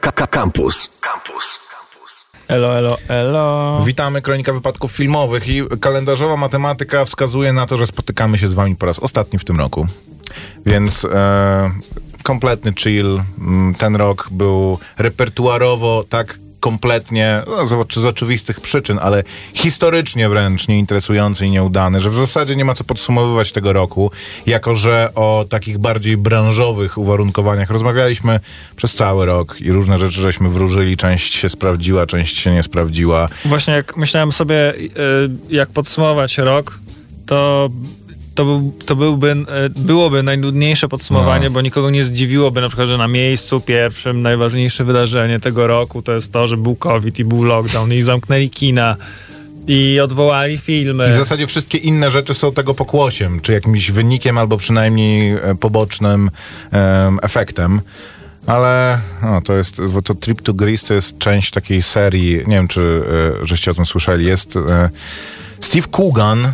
Campus. Campus. Elo, elo, elo. Witamy, Kronika Wypadków Filmowych i kalendarzowa matematyka wskazuje na to, że spotykamy się z wami po raz ostatni w tym roku. Więc e, kompletny chill. Mm, Ten rok był repertuarowo tak kompletnie, no, z, oczywistych przyczyn, ale historycznie wręcz nieinteresujący i nieudany, że w zasadzie nie ma co podsumowywać tego roku, jako że o takich bardziej branżowych uwarunkowaniach rozmawialiśmy przez cały rok i różne rzeczy żeśmy wróżyli, część się sprawdziła, część się nie sprawdziła. Właśnie jak myślałem sobie, y, jak podsumować rok, to to, był, to byłby, y, byłoby najnudniejsze podsumowanie, No. bo nikogo nie zdziwiłoby na przykład, że na miejscu pierwszym najważniejsze wydarzenie tego roku to jest to, że był COVID i był lockdown i zamknęli kina i odwołali filmy. I w zasadzie wszystkie inne rzeczy są tego pokłosiem, czy jakimś wynikiem, albo przynajmniej e, pobocznym em, efektem. Ale no, to jest, to Trip to Greece to jest część takiej serii, nie wiem, czy e, żeście o tym słyszeli, jest e, Steve Coogan, e,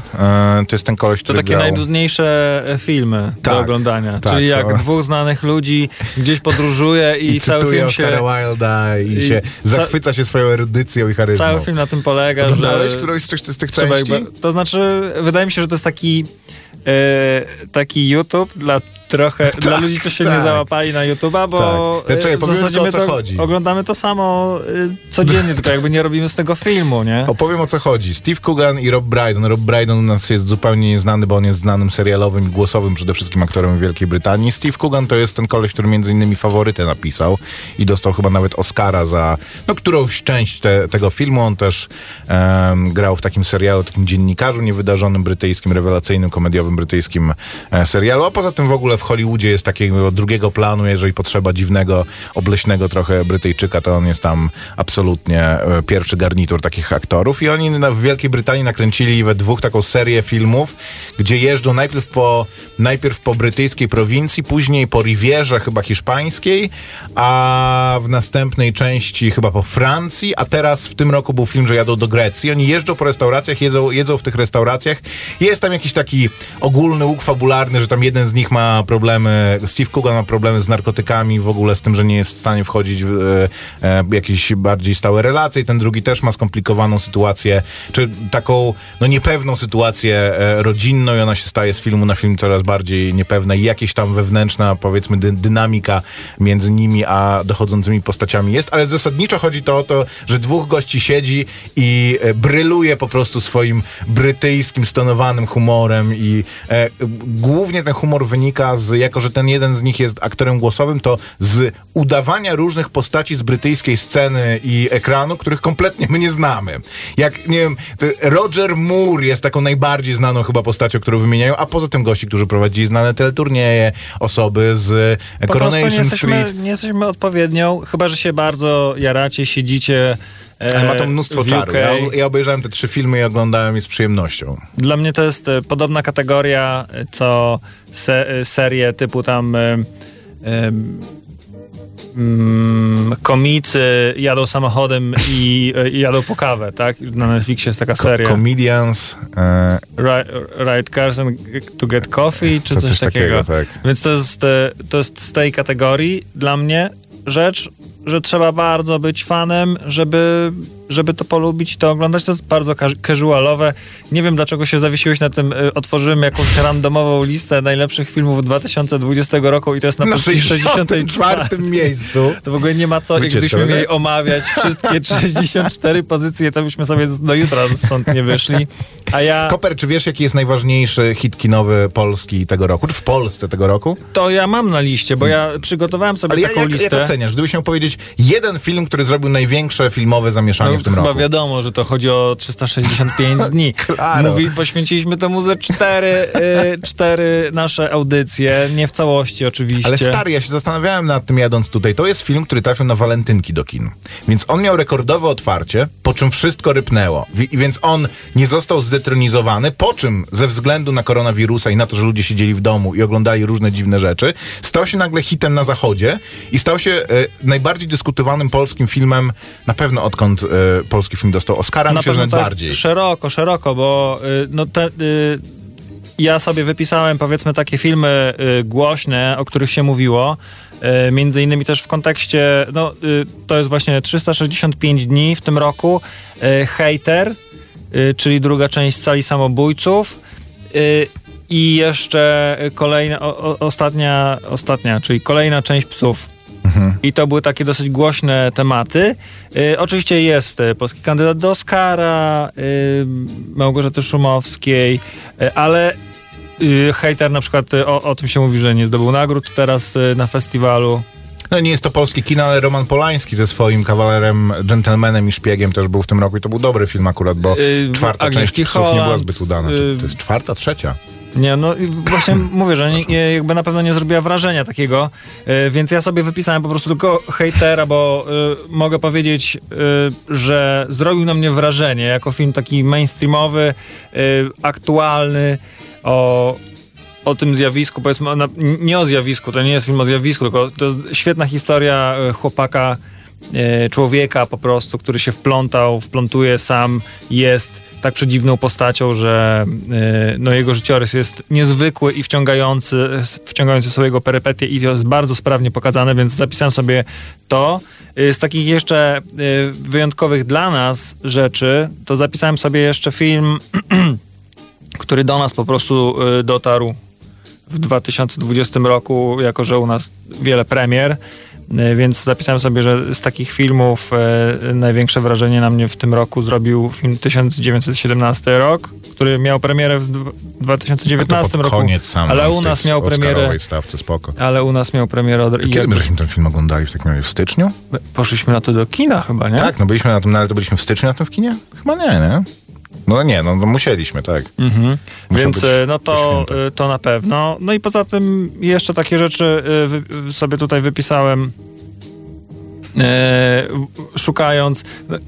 to jest ten koleś, To który takie grał... najnudniejsze e, filmy do Tak, oglądania. tak, Czyli jak o. dwóch znanych ludzi gdzieś podróżuje i, I cały film się... Wilda i, i się ca- zachwyca się swoją erudycją i charyzmą. Cały film na tym polega, Oglądałeś że... którąś z tych, z tych Trzeba części? jakby, to znaczy, wydaje mi się, że to jest taki e, taki YouTube dla trochę, dla ludzi, co się nie tak. załapali na YouTube'a, bo Tak. Ja czekaj, e, w zasadzie my to chodzi. oglądamy to samo e, codziennie, tylko jakby nie robimy z tego filmu, nie? Opowiem o co chodzi. Steve Coogan i Rob Brydon. Rob Brydon u nas jest zupełnie nieznany, bo on jest znanym serialowym głosowym przede wszystkim aktorem w Wielkiej Brytanii. Steve Coogan to jest ten koleś, który między innymi faworytę napisał i dostał chyba nawet Oscara za no, którąś część te, tego filmu. On też em, grał w takim serialu, takim dziennikarzu niewydarzonym brytyjskim, rewelacyjnym, komediowym brytyjskim e, serialu. A poza tym w ogóle w Hollywoodzie jest takiego drugiego planu, jeżeli potrzeba dziwnego, obleśnego trochę Brytyjczyka, to on jest tam absolutnie e, pierwszy garnitur takich aktorów. I oni w Wielkiej Brytanii nakręcili we dwóch taką serię filmów, gdzie jeżdżą najpierw po, najpierw po brytyjskiej prowincji, później po Rivierze chyba hiszpańskiej, a w następnej części chyba po Francji, a teraz w tym roku był film, że jadą do Grecji. Oni jeżdżą po restauracjach, jedzą, jedzą w tych restauracjach. Jest tam jakiś taki ogólny łuk fabularny, że tam jeden z nich ma problemy, Steve Coogan ma problemy z narkotykami, w ogóle z tym, że nie jest w stanie wchodzić w e, e, jakieś bardziej stałe relacje. I ten drugi też ma skomplikowaną sytuację, czy taką no niepewną sytuację e, rodzinną i ona się staje z filmu na film coraz bardziej niepewna i jakieś tam wewnętrzna, powiedzmy, dy, dynamika między nimi a dochodzącymi postaciami jest, ale zasadniczo chodzi to o to, że dwóch gości siedzi i e, bryluje po prostu swoim brytyjskim, stonowanym humorem i e, głównie ten humor wynika z, jako że ten jeden z nich jest aktorem głosowym, to z udawania różnych postaci z brytyjskiej sceny i ekranu, których kompletnie my nie znamy. Jak, nie wiem, Roger Moore jest taką najbardziej znaną chyba postacią, którą wymieniają, a poza tym gości, którzy prowadzili znane teleturnieje, osoby z e, Po prostu nie Coronation jesteśmy, Street. nie jesteśmy odpowiednią, chyba, że się bardzo jaracie, siedzicie e, Ale ma to mnóstwo czaru. Ja, ja obejrzałem te trzy filmy i oglądałem je z przyjemnością. Dla mnie to jest e, podobna kategoria, e, co se, e, serie typu tam e, mm, komicy jadą samochodem i, e, i jadą po kawę, tak? Na Netflixie jest taka seria. Comedians, e, Ri- Ride Cars and to Get Coffee, czy To coś, takiego, tak. Więc to jest, e, to jest z tej kategorii dla mnie rzecz, że trzeba bardzo być fanem, żeby, żeby to polubić, to oglądać. To jest bardzo ca- casualowe. Nie wiem, dlaczego się zawiesiłeś na tym. e, Otworzyłem jakąś randomową listę najlepszych filmów 2020 roku i to jest na, na pozycji 64. 64 miejscu. To w ogóle nie ma co, Wycieczka, gdybyśmy tak? mieli omawiać wszystkie 64 pozycje, to byśmy sobie do jutra stąd nie wyszli. A ja, Koper, czy wiesz, jaki jest najważniejszy hit kinowy Polski tego roku? Czy w Polsce tego roku? to ja mam na liście, bo ja przygotowałem sobie Ale jak, taką jak, jak listę. oceniasz? Gdybyś miał powiedzieć jeden film, który zrobił największe filmowe zamieszanie No, w tym chyba roku. wiadomo, że to chodzi o 365 dni. Klaro. Mówi, poświęciliśmy temu ze cztery, y, cztery nasze audycje, nie w całości oczywiście. Ale stary, ja się zastanawiałem nad tym jadąc tutaj. To jest film, który trafił na walentynki do kin. Więc on miał rekordowe otwarcie, po czym wszystko rypnęło. I więc on nie został zdetronizowany, po czym ze względu na koronawirusa i na to, że ludzie siedzieli w domu i oglądali różne dziwne rzeczy, stał się nagle hitem na zachodzie i stał się e, najbardziej dyskutowanym polskim filmem, na pewno odkąd e, polski film dostał Oscara, Na myślę, że tak bardziej. Szeroko, szeroko, bo y, no te, y, ja sobie wypisałem powiedzmy takie filmy y, głośne, o których się mówiło. Między innymi też w kontekście, no to jest właśnie 365 dni w tym roku. Hater, czyli druga część Cali Samobójców. I jeszcze kolejna, o, ostatnia, ostatnia, czyli kolejna część psów. I to były takie dosyć głośne tematy. Y, oczywiście jest y, polski kandydat do Oscara, y, Małgorzaty Szumowskiej, y, ale y, hejter na przykład y, o, o tym się mówi, że nie zdobył nagród teraz na festiwalu. No nie jest to polski kino, ale Roman Polański ze swoim kawalerem, gentlemanem i szpiegiem też był w tym roku i to był dobry film akurat, bo Yy, czwarta Agnieszki część psów nie była Holland, zbyt udana. yy, To jest czwarta, trzecia? Nie, no i właśnie mówię, że nie, jakby na pewno nie zrobiła wrażenia takiego, y, więc ja sobie wypisałem po prostu tylko hejtera, bo y, mogę powiedzieć, y, że zrobił na mnie wrażenie jako film taki mainstreamowy, y, aktualny, o, o tym zjawisku, powiedzmy, nie o zjawisku, to nie jest film o zjawisku, tylko to jest świetna historia chłopaka, człowieka po prostu, który się wplątał, wplątuje sam, jest tak przedziwną postacią, że y, no, jego życiorys jest niezwykły i wciągający, wciągający są jego perypetie i to jest bardzo sprawnie pokazane, więc zapisałem sobie to. Y, Z takich jeszcze wyjątkowych dla nas rzeczy, to zapisałem sobie jeszcze film, który do nas po prostu dotarł w 2020 roku, jako że u nas wiele premier, więc zapisałem sobie, że z takich filmów y, największe wrażenie na mnie w tym roku zrobił film 1917 rok, który miał premierę w dw- 2019 to pod roku, koniec sam ale u nas miał premierę, stawce, spoko. ale u nas miał premierę od, Kiedy my żeśmy ten film oglądali w takim razie? W styczniu? poszliśmy na to do kina chyba, nie? Tak, no byliśmy na tym, no, ale to byliśmy w styczniu na tym w kinie? Chyba nie, nie? No nie, no, no musieliśmy, tak. Mhm. Więc e, no to, e, to na pewno. No i poza tym jeszcze takie rzeczy e, sobie tutaj wypisałem. E, szukając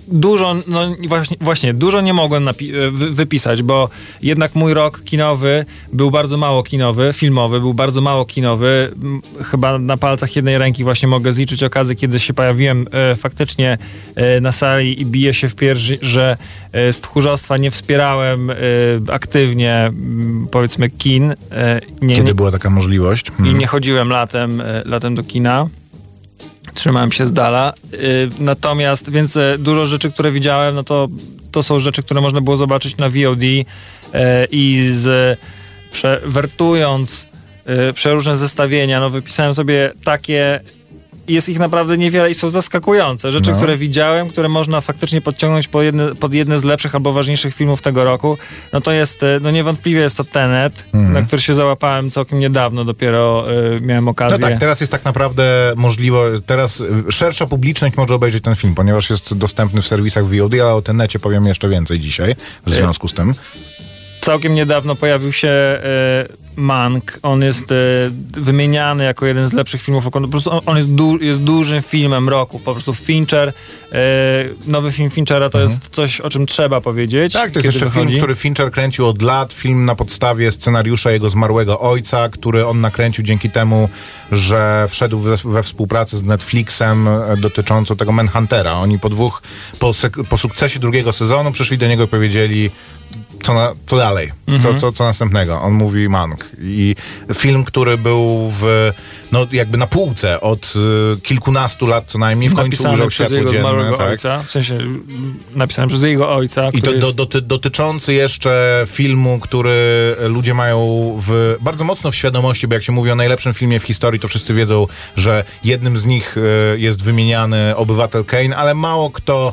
dużo, no właśnie, właśnie dużo nie mogłem e, wy, wypisać, bo jednak mój rok kinowy był bardzo mało kinowy, filmowy był bardzo mało kinowy. Chyba na palcach jednej ręki właśnie mogę zliczyć okazję, kiedy się pojawiłem e, faktycznie e, na sali i biję się w pierś, że e, z tchórzostwa nie wspierałem e, aktywnie m, powiedzmy kin. E, nie, Kiedy nie, była taka możliwość? i Hmm. nie chodziłem latem, latem do kina. Trzymałem się z dala. Y, Natomiast, więc e, dużo rzeczy, które widziałem, no to, to są rzeczy, które można było zobaczyć na VOD e, i z, prze, wertując e, przeróżne zestawienia, no wypisałem sobie takie jest ich naprawdę niewiele i są zaskakujące. Rzeczy, No. które widziałem, które można faktycznie podciągnąć pod jedne, pod jedne z lepszych albo ważniejszych filmów tego roku, no to jest, e, no niewątpliwie jest to Tenet, Mhm. na który się załapałem całkiem niedawno, dopiero y, miałem No okazję. tak, teraz jest tak naprawdę możliwe, teraz y, szersza publiczność może obejrzeć ten film, ponieważ jest dostępny w serwisach VOD, ale o Tenecie powiem jeszcze więcej dzisiaj w związku z tym. Całkiem niedawno pojawił się e, Mank. On jest e, wymieniany jako jeden z lepszych filmów roku. Po prostu on, on jest, du, jest dużym filmem roku. Po prostu Fincher, e, nowy film Finchera to jest coś, o czym trzeba powiedzieć. Mhm. Tak, to jest jeszcze wychodzi. film, który Fincher kręcił od lat, film na podstawie scenariusza jego zmarłego ojca, który on nakręcił dzięki temu, że wszedł we, we współpracę z Netflixem e, dotyczącą tego Manhuntera. Oni po dwóch, po, po sukcesie drugiego sezonu przyszli do niego i powiedzieli co, na, co dalej, Mhm. co, co, co następnego. On mówi Mank. I film, który był w, no jakby na półce od y, kilkunastu lat co najmniej, w końcu napisany przez jego dzienne. zmarłego Tak. ojca. W sensie mm, napisany przez jego ojca, I to do, doty, dotyczący jeszcze filmu, który ludzie mają w, bardzo mocno w świadomości, bo jak się mówi o najlepszym filmie w historii, to wszyscy wiedzą, że jednym z nich e, jest wymieniany Obywatel Kane, ale mało kto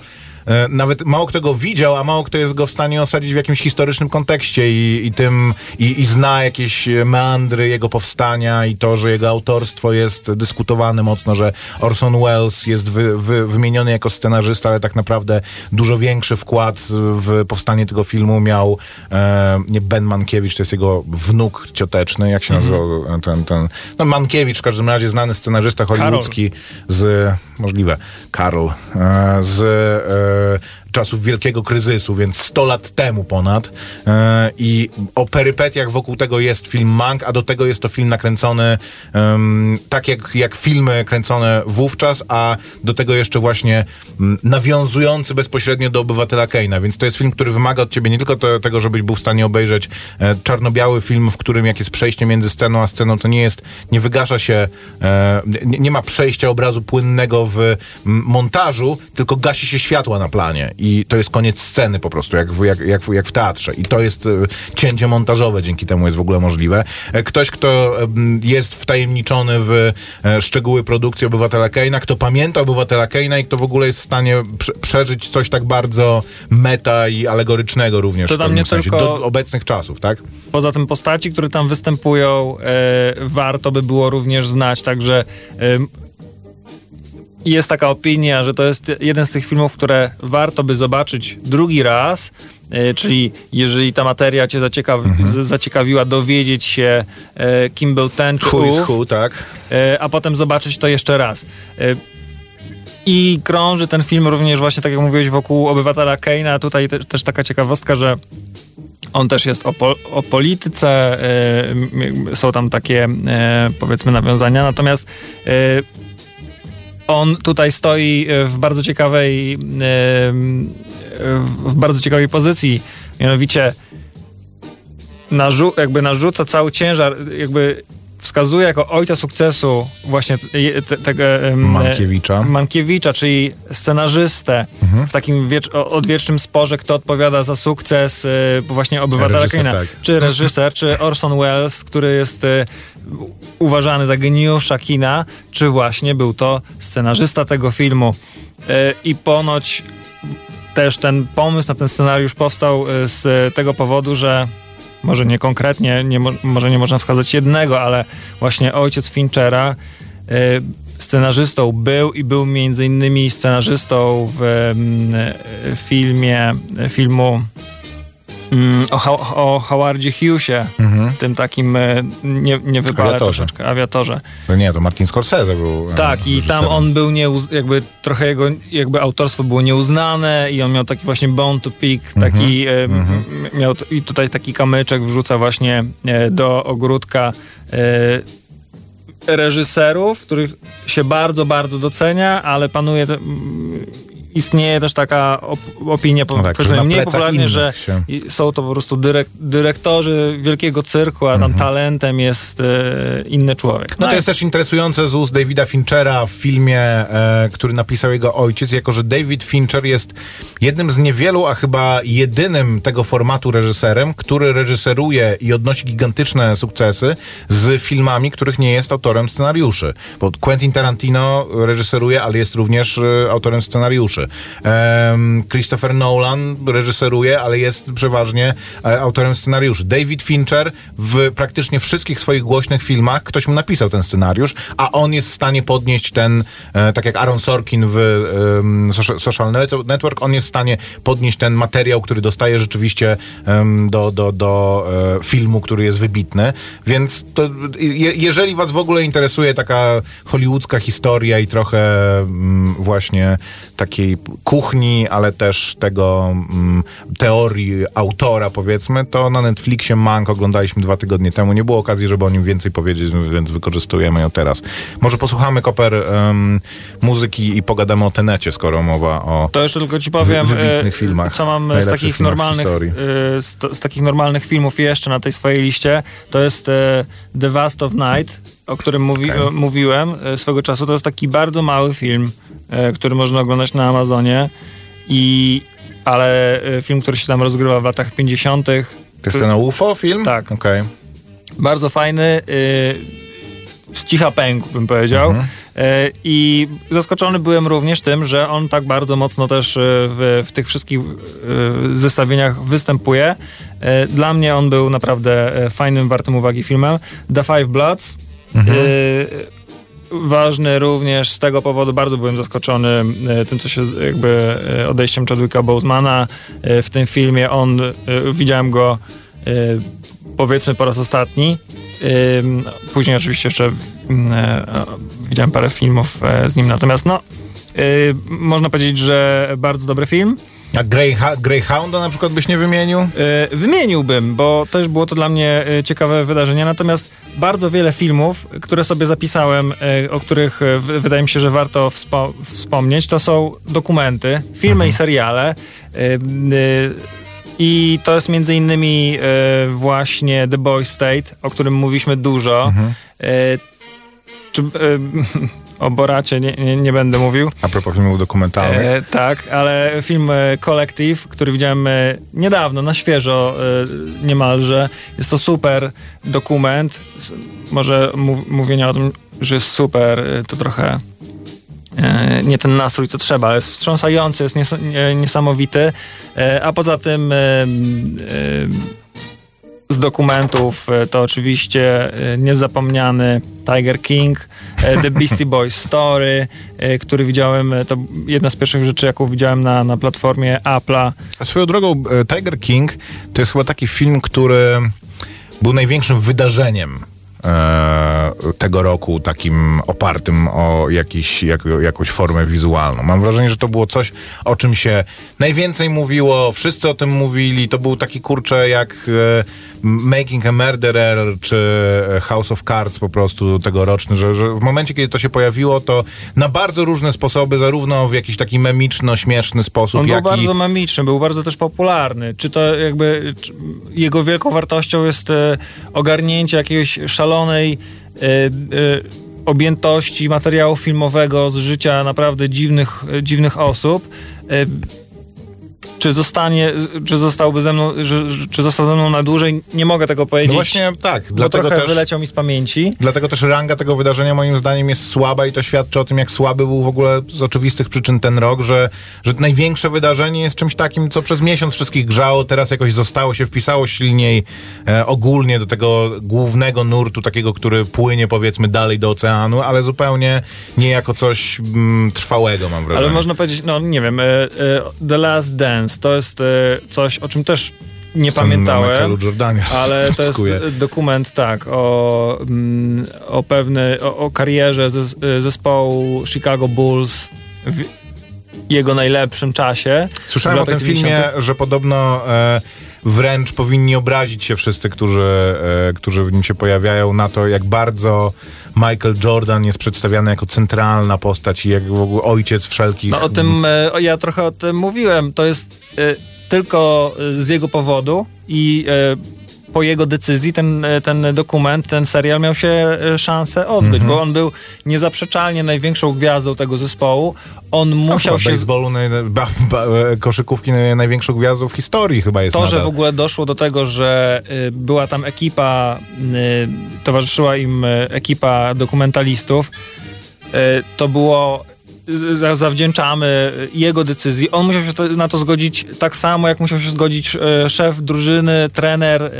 nawet mało kto go widział, a mało kto jest go w stanie osadzić w jakimś historycznym kontekście i, i tym, i, i zna jakieś meandry jego powstania i to, że jego autorstwo jest dyskutowane mocno, że Orson Welles jest wy, wy, wymieniony jako scenarzysta, ale tak naprawdę dużo większy wkład w powstanie tego filmu miał e, nie Ben Mankiewicz, to jest jego wnuk cioteczny, jak się nazywał ten, ten no Mankiewicz w każdym razie znany scenarzysta hollywoodzki z, możliwe, Karol, e, z e, czasów wielkiego kryzysu, więc 100 lat temu ponad. E, I o perypetiach wokół tego jest film Mank, a do tego jest to film nakręcony em, tak jak, jak filmy kręcone wówczas, a do tego jeszcze właśnie mm, nawiązujący bezpośrednio do obywatela Keina. Więc to jest film, który wymaga od ciebie nie tylko tego, żebyś był w stanie obejrzeć e, czarno-biały film, w którym jak jest przejście między sceną a sceną, to nie jest, nie wygasza się, e, nie, nie ma przejścia obrazu płynnego w montażu, tylko gasi się światła na planie i to jest koniec sceny po prostu, jak w, jak, jak, jak w teatrze. I to jest e, cięcie montażowe, dzięki temu jest w ogóle możliwe. E, Ktoś, kto jest wtajemniczony w e, szczegóły produkcji Obywatela Keina, kto pamięta Obywatela Keina i kto w ogóle jest w stanie prze, przeżyć coś tak bardzo meta i alegorycznego również To w pewnym sensie, tylko- do obecnych czasów, tak? Poza tym postaci, które tam występują, e, warto by było również znać, także em, jest taka opinia, że to jest jeden z tych filmów, które warto by zobaczyć drugi raz, e, czyli jeżeli ta materia cię zaciekaw, z, zaciekawiła, dowiedzieć się, e, kim był ten czy Who who, tak? e, a potem zobaczyć to jeszcze raz. I krąży ten film również właśnie, tak jak mówiłeś, wokół obywatela Keina. Tutaj te, też taka ciekawostka, że on też jest o, po, o polityce, m- są tam takie e, powiedzmy nawiązania, natomiast e, on tutaj stoi e, w bardzo ciekawej e, w bardzo ciekawej pozycji, mianowicie narzu- jakby narzuca cały ciężar, jakby wskazuje jako ojca sukcesu właśnie te- te- tego em, Mankiewicza. Mankiewicza, czyli scenarzystę w takim wiecz- odwiecznym sporze, kto odpowiada za sukces właśnie obywatela Reżyser, tak. Czy reżyser, czy Orson Welles, który jest uważany za geniusza kina, czy właśnie był to scenarzysta tego filmu. Y, I ponoć też ten pomysł na ten scenariusz powstał y, z tego powodu, że może nie konkretnie, nie, mo- może nie można wskazać jednego, ale właśnie ojciec Finchera y, scenarzystą był i był między innymi scenarzystą w mm, filmie, filmu mm, o, o Howardzie Hughesie, tym takim y, nie, nie wypale Awiatorze. troszeczkę, awiatorze. No nie, to Martin Scorsese był. e, Tak, i tam on był nieuz- jakby trochę jego jakby autorstwo było nieuznane i on miał taki właśnie bone to pick, taki e, m- miał i tutaj taki kamyczek wrzuca właśnie e, do ogródka e, reżyserów, których się bardzo, bardzo docenia, ale panuje istnieje też taka op- opinia, No tak, powiedzmy mniej popularnie, że są to po prostu dyrek, dyrektorzy wielkiego cyrku, a tam talentem jest e, inny człowiek. No to i- jest też interesujące z ust Davida Finchera w filmie, e, który napisał jego ojciec, jako że David Fincher jest jednym z niewielu, a chyba jedynym tego formatu reżyserem, który reżyseruje i odnosi gigantyczne sukcesy z filmami, których nie jest autorem scenariuszy. Bo Quentin Tarantino reżyseruje, ale jest również e, autorem scenariuszy. Em, Christopher Nolan reżyseruje, ale jest przeważnie e, autorem scenariuszy. David Fincher w praktycznie wszystkich swoich głośnych filmach ktoś mu napisał ten scenariusz, a on jest w stanie podnieść ten, e, tak jak Aaron Sorkin w Social- Social Net- Network, on jest w stanie podnieść ten materiał, który dostaje rzeczywiście do, do, do e, filmu, który jest wybitny. Więc to, je, jeżeli was w ogóle interesuje taka hollywoodzka historia i trochę mm, właśnie takiej kuchni, ale też tego mm, teorii autora, powiedzmy, to na Netflixie Mank oglądaliśmy dwa tygodnie temu. Nie było okazji, żeby o nim więcej powiedzieć, więc wykorzystujemy ją teraz. Może posłuchamy, Koper, em, muzyki i pogadamy o Tenecie, skoro mowa o... To jeszcze tylko ci powiem, Wy- e, filmach, co mam z takich normalnych e, z, z takich normalnych filmów jeszcze na tej swojej liście. To jest e, The Vast of Night, o którym mówi, e, mówiłem e, swego czasu. To jest taki bardzo mały film, e, który można oglądać na Amazonie. I, ale e, film, który się tam rozgrywa w latach 50. To jest ten UFO film? Tak. Okej. Bardzo fajny. y, z cicha pękł, bym powiedział. Mhm. I zaskoczony byłem również tym, że on tak bardzo mocno też w, w tych wszystkich zestawieniach występuje. Dla mnie on był naprawdę fajnym, wartym uwagi filmem. The Five Bloods. Mhm. y, Ważny również z tego powodu, bardzo byłem zaskoczony y, tym, co się jakby y, odejściem Chadwicka Bosemana w tym filmie. On, widziałem go powiedzmy po raz ostatni. Później oczywiście jeszcze e, widziałem parę filmów e, z nim, natomiast no, można powiedzieć, że bardzo dobry film. A Greyha Greyhounda na przykład byś nie wymienił? Y, wymieniłbym, bo też było to dla mnie y, ciekawe wydarzenie, natomiast bardzo wiele filmów, które sobie zapisałem, y, o których wydaje mi się, że warto wspo- wspomnieć, to są dokumenty, filmy i seriale. I to jest między innymi właśnie The Boy State, o którym mówiliśmy dużo. Y, czy, y, o Boracie nie, nie, nie będę mówił. A propos filmów dokumentalnych. E, tak, ale film e, Collective, który widziałem e, niedawno, na świeżo e, niemalże. Jest to super dokument. Może mów, mówienie o tym, że jest super, to trochę nie ten nastrój, co trzeba, ale jest wstrząsający, jest nies nie- niesamowity. A poza tym z dokumentów e, to oczywiście e, niezapomniany Tiger King, e, The Beastie Boys Story, który widziałem, to jedna z pierwszych rzeczy, jaką widziałem na, na platformie Apple'a. Swoją drogą, Tiger King to jest chyba taki film, który był największym wydarzeniem tego roku, takim opartym o jakiś, jak, jakąś formę wizualną. Mam wrażenie, że to było coś, o czym się najwięcej mówiło, wszyscy o tym mówili. To był taki kurczę jak Making a Murderer czy House of Cards po prostu tegoroczny, że, że w momencie, kiedy to się pojawiło, to na bardzo różne sposoby, zarówno w jakiś taki memiczno-śmieszny sposób, On był jak i... bardzo memiczny, był bardzo też popularny. Czy to jakby czy jego wielką wartością jest e, ogarnięcie jakiejś szalonej e, e, objętości materiału filmowego z życia naprawdę dziwnych, e, dziwnych osób. Czy zostanie, czy zostałby ze mną, że- czy został ze mną na dłużej, nie mogę tego powiedzieć. No właśnie tak, dlatego trochę też, wyleciał mi z pamięci. dlatego też ranga tego wydarzenia moim zdaniem jest słaba i to świadczy o tym, jak słaby był w ogóle z oczywistych przyczyn ten rok, że, że największe wydarzenie jest czymś takim, co przez miesiąc wszystkich grzało, teraz jakoś zostało się, wpisało silniej e, ogólnie do tego głównego nurtu, takiego, który płynie powiedzmy dalej do oceanu, ale zupełnie nie jako coś mm, trwałego mam wrażenie. Ale można powiedzieć, no nie wiem, e, e, The Last Dance to jest e, coś, o czym też nie Stan pamiętałem. Ale to jest dokument, tak, o, mm, o pewnej, o, o karierze e, zespołu Chicago Bulls w jego najlepszym czasie. Słyszałem o tym latach filmie, 90. że podobno e, wręcz powinni obrazić się wszyscy, którzy, e, którzy w nim się pojawiają, na to, jak bardzo Michael Jordan jest przedstawiany jako centralna postać i jak w ogóle ojciec wszelkich. No o tym, e, ja trochę o tym mówiłem. To jest e, tylko e, z jego powodu i po jego decyzji ten, e, ten dokument, ten serial miał się e, szansę odbyć, bo on był niezaprzeczalnie największą gwiazdą tego zespołu. On No, musiał się... baseballu, naj, ba, ba, e, koszykówki naj, największą gwiazdą w historii chyba jest To, że nadal. w ogóle doszło do tego, że y, była tam ekipa, y, towarzyszyła im ekipa dokumentalistów, to było zawdzięczamy jego decyzji. On musiał się to, na to zgodzić tak samo, jak musiał się zgodzić e, szef drużyny, trener, e,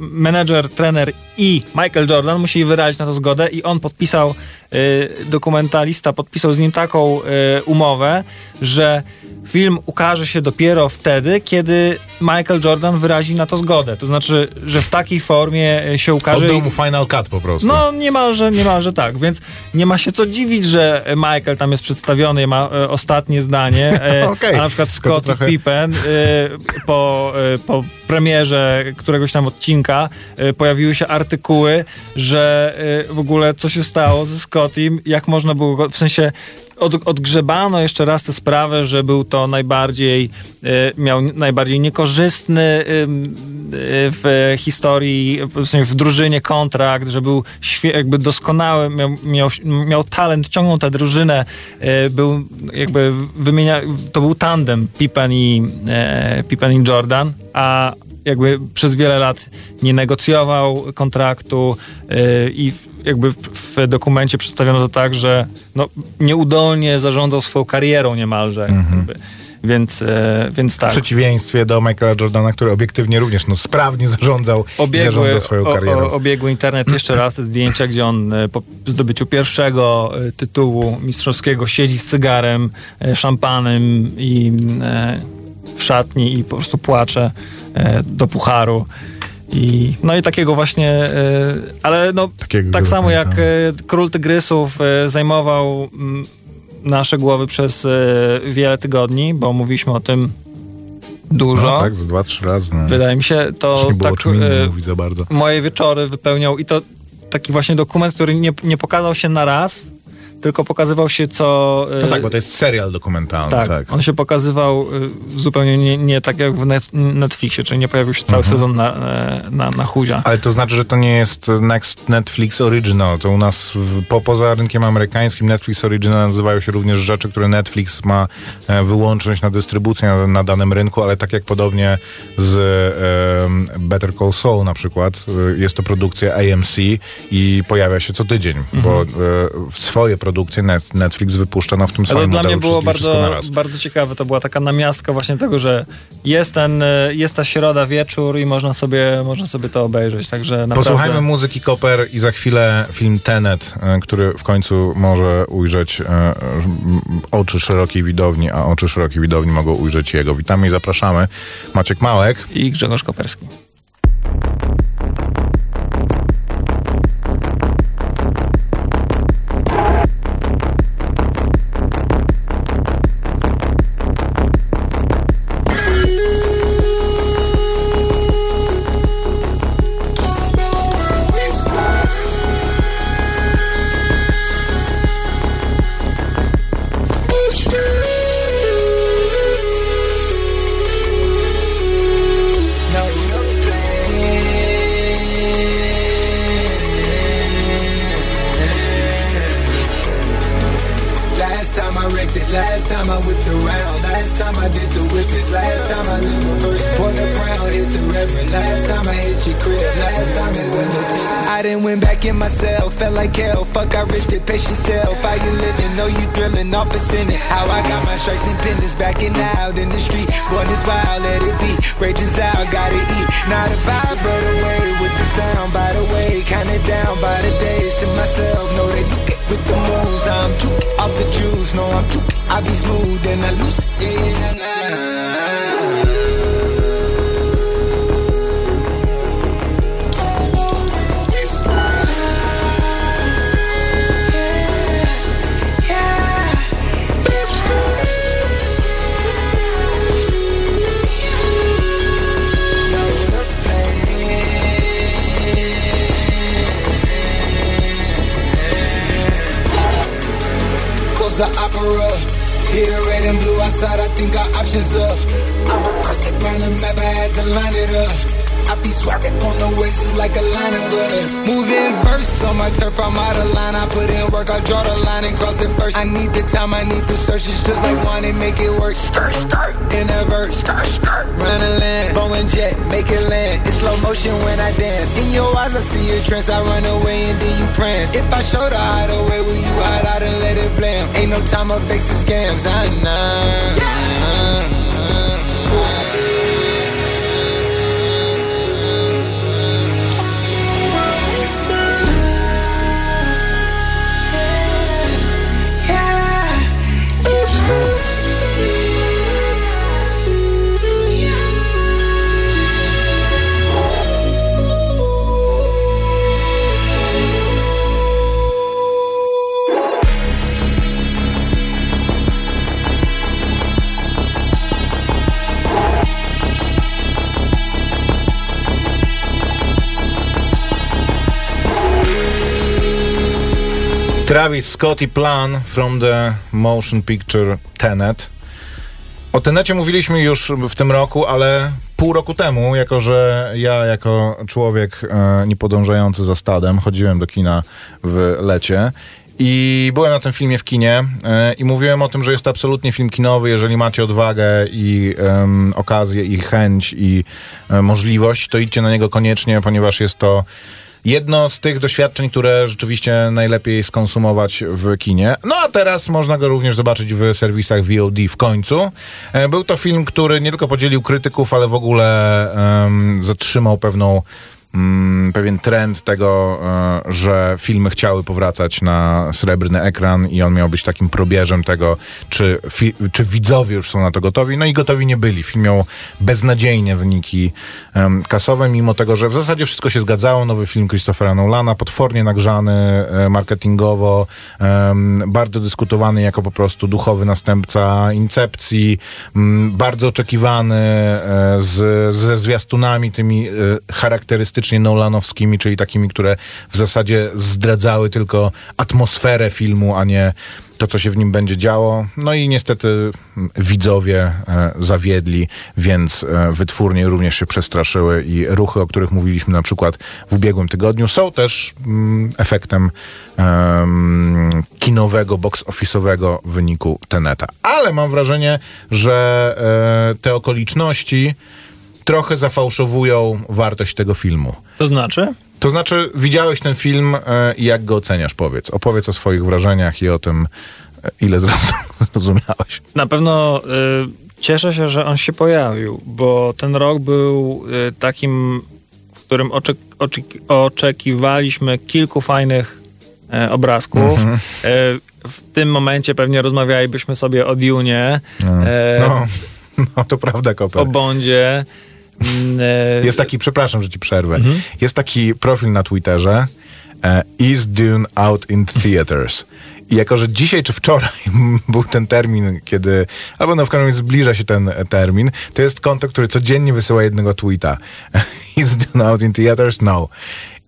menedżer, trener i Michael Jordan musieli wyrazić na to zgodę i on podpisał, e, dokumentalista podpisał z nim taką e, umowę, że film ukaże się dopiero wtedy, kiedy Michael Jordan wyrazi na to zgodę. To znaczy, że w takiej formie e, się ukaże. Oddał mu Final Cut po prostu. no niemalże, niemalże tak, więc nie ma się co dziwić, że Michael tam jest przedstawiony i ma ostatnie zdanie, Okej. a na przykład Scott trochę- Pippen po, po premierze któregoś tam odcinka pojawiły się artykuły, że w ogóle co się stało ze Scottim, jak można było go, w sensie od, odgrzebano jeszcze raz tę sprawę, że był to najbardziej, e, miał najbardziej niekorzystny e, w historii, w, drużynie kontrakt, że był jakby doskonały, miał, miał, miał talent, ciągnął tę drużynę, e, był jakby wymienia, to był tandem Pippen i, Pippen i Jordan, a jakby przez wiele lat nie negocjował kontraktu i jakby w, w dokumencie przedstawiono to tak, że no, nieudolnie zarządzał swoją karierą niemalże. Jakby. Więc, e, więc W tak. przeciwieństwie do Michaela Jordana, który obiektywnie również no, sprawnie zarządzał Obiegły, zarządza swoją o, karierą. o, obiegły internet jeszcze raz te zdjęcia, gdzie on e, po zdobyciu pierwszego e, tytułu mistrzowskiego siedzi z cygarem, e, szampanem i e, w szatni i po prostu płacze e, do pucharu. I, no i takiego właśnie, e, ale no, Takiego tak samo jak pamiętam. e, Król Tygrysów e, zajmował mm, nasze głowy przez wiele tygodni, bo mówiliśmy o tym dużo. No, tak, z dwa, trzy razy. No. Wydaje mi się, to tak mówić za bardzo. moje wieczory wypełniał i to taki właśnie dokument, który nie, nie pokazał się na raz, tylko pokazywał się co... e, No tak, bo to jest serial dokumentalny. tak, Tak, on się pokazywał y, zupełnie nie, nie tak jak w Net- Netflixie, czyli nie pojawił się cały Mhm. sezon na, e, na, na huzia. Ale to znaczy, że to nie jest Next Netflix Original. To u nas w, po, poza rynkiem amerykańskim Netflix Original nazywają się również rzeczy, które Netflix ma e, wyłączność na dystrybucję na, na danym rynku, ale tak jak podobnie z Better Call Saul na przykład, e, jest to produkcja AMC i pojawia się co tydzień, bo e, w swoje produkcje net, Netflix wypuszcza no, w tym Ale to swoim dla mnie było bardzo, bardzo ciekawe. To była taka namiastka właśnie tego, że jest, ten, e, jest ta środa wieczór i można sobie, można sobie to obejrzeć. Także naprawdę... Posłuchajmy muzyki Koper i za chwilę film Tenet, e, który w końcu może ujrzeć e, oczy szerokiej widowni, a oczy szerokiej widowni mogą ujrzeć jego. Witamy i zapraszamy. Maciek Małek. I Grzegorz Koperski. The opera. Hit the red and blue outside, I think our options up. I reversed it round the map, I had to line it up. I be swerving on the waves, it's like a line of us. Moving verse on my turf, I'm out of line. I put in work, I draw the line and cross it first. I need the time, I need the search. It's just like one and make it work. Skirt, skirt, in a verse, skirt, skirt. Run a land, bow and jet, make it land. It's slow motion when I dance. In your eyes, I see a trance. I run away and then you prance. If I show the hideaway, will you hide out and let it blam? Ain't no time of facing scams. I know. Travis Scott i Plan from the motion picture Tenet. O Tenecie mówiliśmy już w tym roku, ale pół roku temu, jako że ja jako człowiek e, niepodążający za stadem chodziłem do kina w lecie i byłem na tym filmie w kinie e, i mówiłem o tym, że jest to absolutnie film kinowy, jeżeli macie odwagę i em, okazję i chęć i e, możliwość, to idźcie na niego koniecznie, ponieważ jest to jedno z tych doświadczeń, które rzeczywiście najlepiej skonsumować w kinie. No a teraz można go również zobaczyć w serwisach VOD w końcu. E, Był to film, który nie tylko podzielił krytyków, ale w ogóle em, zatrzymał pewną pewien trend tego, e, że filmy chciały powracać na srebrny ekran i on miał być takim probierzem tego, czy, czy widzowie już są na to gotowi. No i gotowi nie byli. Film miał beznadziejnie wyniki kasowe, mimo tego, że w zasadzie wszystko się zgadzało. Nowy film Christophera Nolana, potwornie nagrzany e, marketingowo, bardzo dyskutowany jako po prostu duchowy następca Incepcji, bardzo oczekiwany e, z, ze zwiastunami tymi e, charakterystycznie nolanowskimi, czyli takimi, które w zasadzie zdradzały tylko atmosferę filmu, a nie to, co się w nim będzie działo. No i niestety widzowie e, zawiedli, więc e, wytwórnie również się przestraszyły i ruchy, o których mówiliśmy na przykład w ubiegłym tygodniu, są też mm, efektem em, kinowego, box office'owego wyniku Teneta. Ale mam wrażenie, że e, te okoliczności trochę zafałszowują wartość tego filmu. To znaczy? To znaczy, widziałeś ten film e, i jak go oceniasz? Powiedz. Opowiedz o swoich wrażeniach i o tym, e, ile zrozum- zrozumiałeś. Na pewno y, cieszę się, że on się pojawił, bo ten rok był y, takim, w którym oczek- oczek- oczekiwaliśmy kilku fajnych e, obrazków. E, w tym momencie pewnie rozmawialibyśmy sobie o Dunie, e, No, no to prawda, Koper. o Bondzie. Mm, e, Jest taki, przepraszam, że ci przerwę. Jest taki profil na Twitterze e, Is Dune out in theaters? I jako, że dzisiaj czy wczoraj był ten termin, kiedy, albo no w każdym razie zbliża się ten termin, to jest konto, które codziennie wysyła jednego tweeta. Is Dune out in theaters? No.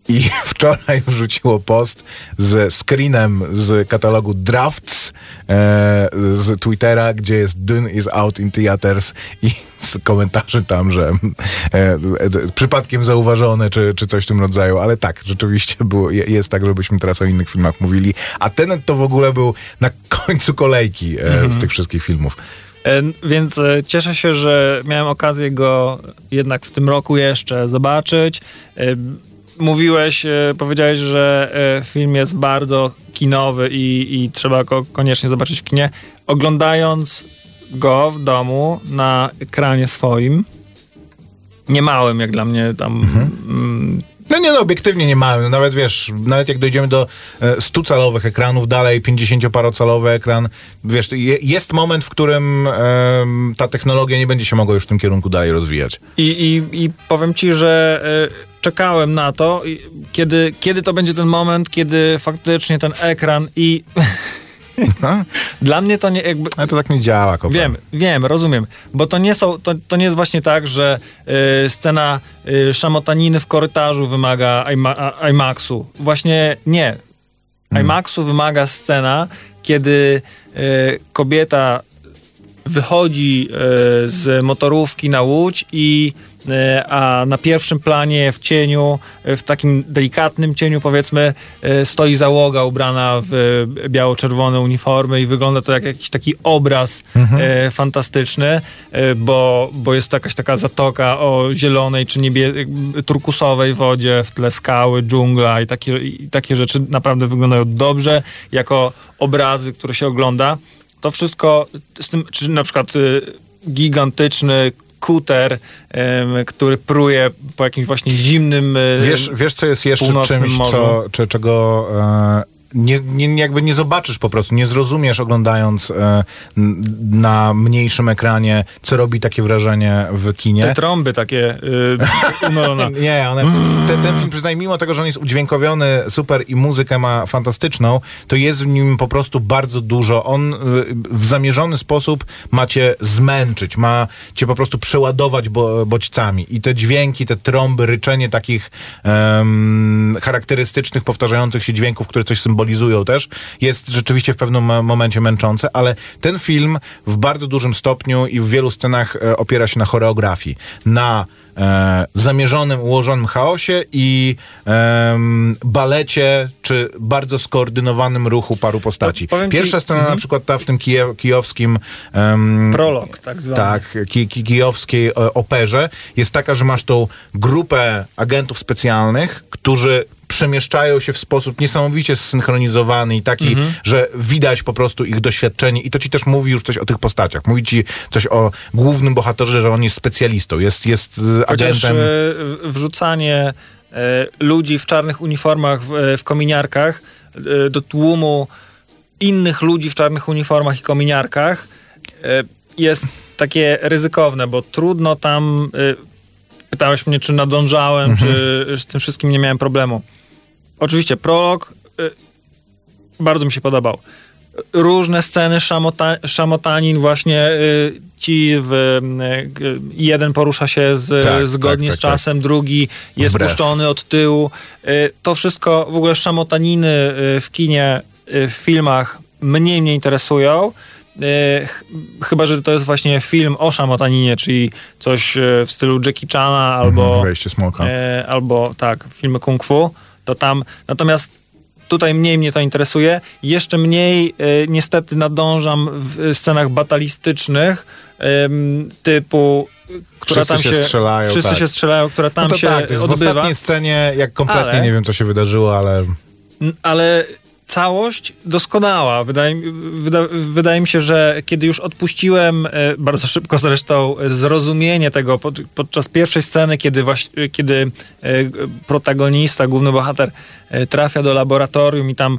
I wczoraj wrzuciło post z screenem z katalogu Drafts e, z Twittera, gdzie jest Dune is out in theaters i z komentarzy tam, że e, e, przypadkiem zauważone, czy, czy coś w tym rodzaju, ale tak, rzeczywiście było, je- jest tak, żebyśmy teraz o innych filmach mówili, a ten to w ogóle był na końcu kolejki e, z tych wszystkich filmów. E, Więc e, cieszę się, że miałem okazję go jednak w tym roku jeszcze zobaczyć. Mówiłeś, e, powiedziałeś, że e, film jest bardzo kinowy i, i trzeba go koniecznie zobaczyć w kinie. Oglądając go w domu na ekranie swoim, niemałym jak dla mnie tam mm, No nie, no obiektywnie nie mamy. No, Nawet wiesz, nawet jak dojdziemy do e, 100-calowych ekranów, dalej 50-parocalowy ekran, wiesz, je, jest moment, w którym em, ta technologia nie będzie się mogła już w tym kierunku dalej rozwijać. I, i, I powiem ci, że y, czekałem na to, kiedy, kiedy to będzie ten moment, kiedy faktycznie ten ekran i No? dla mnie to nie jakby. Ale to tak nie działa, kopa. Wiem, wiem, rozumiem, bo to nie są, to, to nie jest właśnie tak, że y, scena y, szamotaniny w korytarzu wymaga IMA, IMAX-u. Właśnie nie. IMAX-u wymaga scena, kiedy y, kobieta wychodzi e, z motorówki na łódź i a na pierwszym planie w cieniu, e, w takim delikatnym cieniu powiedzmy, e, stoi załoga ubrana w biało-czerwone uniformy i wygląda to jak jakiś taki obraz e, fantastyczny, e, bo, bo jest to jakaś taka zatoka o zielonej czy niebie, turkusowej wodzie, w tle skały, dżungla i takie, i takie rzeczy naprawdę wyglądają dobrze jako obrazy, które się ogląda. To wszystko z tym, czy na przykład gigantyczny kuter, który pruje po jakimś właśnie zimnym y, Wiesz, wiesz, co jest jeszcze czymś, co, czy, czego e, nie, nie, jakby nie zobaczysz po prostu, nie zrozumiesz oglądając e, na mniejszym ekranie, co robi takie wrażenie w kinie. te trąby takie y, Nolana. Nie, one, ten, ten film, przynajmniej mimo tego, że on jest udźwiękowiony super i muzykę ma fantastyczną, to jest w nim po prostu bardzo dużo. On y, w zamierzony sposób ma cię zmęczyć, ma cię po prostu przeładować bo, bodźcami. I te dźwięki, te trąby, ryczenie takich em, charakterystycznych, powtarzających się dźwięków, które coś symbolizują też, jest rzeczywiście w pewnym mo- momencie męczące, ale ten film w bardzo dużym stopniu i w wielu scenach e, opiera się na choreografii, na e, zamierzonym, ułożonym chaosie i em, balecie, czy bardzo skoordynowanym ruchu paru postaci. powiem ci- Pierwsza scena na przykład ta w tym kije, kijowskim em, Prolog, tak zwany. tak, ki, ki, kijowskiej e, operze jest taka, że masz tą grupę agentów specjalnych, którzy przemieszczają się w sposób niesamowicie zsynchronizowany i taki, Mhm. że widać po prostu ich doświadczenie i to ci też mówi już coś o tych postaciach. Mówi ci coś o głównym bohaterze, że on jest specjalistą, jest, jest Chociaż agentem. y, wrzucanie e, ludzi w czarnych uniformach w, w kominiarkach do tłumu innych ludzi w czarnych uniformach i kominiarkach jest takie ryzykowne, bo trudno tam. Pytałeś mnie, czy nadążałem, czy z tym wszystkim nie miałem problemu. Oczywiście, prolog e, bardzo mi się podobał. Różne sceny szamota, szamotanin, właśnie y, ci w, y, g- jeden porusza się z, Tak, zgodnie tak, z tak, czasem, drugi jest Wbrew. puszczony od tyłu. Y, to wszystko, w ogóle szamotaniny y, w kinie, y, w filmach mniej mnie interesują. Ch- chyba, że to jest właśnie film o szamotaninie, czyli coś y, w stylu Jackie Chana albo... Wejście smoka. E, albo tak, filmy kung fu, to tam. Natomiast tutaj mniej mnie to interesuje. Jeszcze mniej e, niestety nadążam w scenach batalistycznych typu, która Wszyscy tam się się, strzelają, Wszyscy tak. się strzelają, która tam no to się tak, jest w odbywa. ostatniej scenie, jak kompletnie Ale- nie wiem, co się wydarzyło, ale ale całość doskonała. Wydaje, mi- wyda, wydaje mi się, że kiedy już odpuściłem, e, bardzo szybko zresztą, e, zrozumienie tego pod, podczas pierwszej sceny, kiedy, kiedy e, protagonista, główny bohater trafia do laboratorium i tam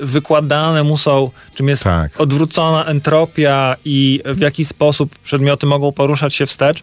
wykładane mu są, czym jest Tak. odwrócona entropia i w jaki sposób przedmioty mogą poruszać się wstecz.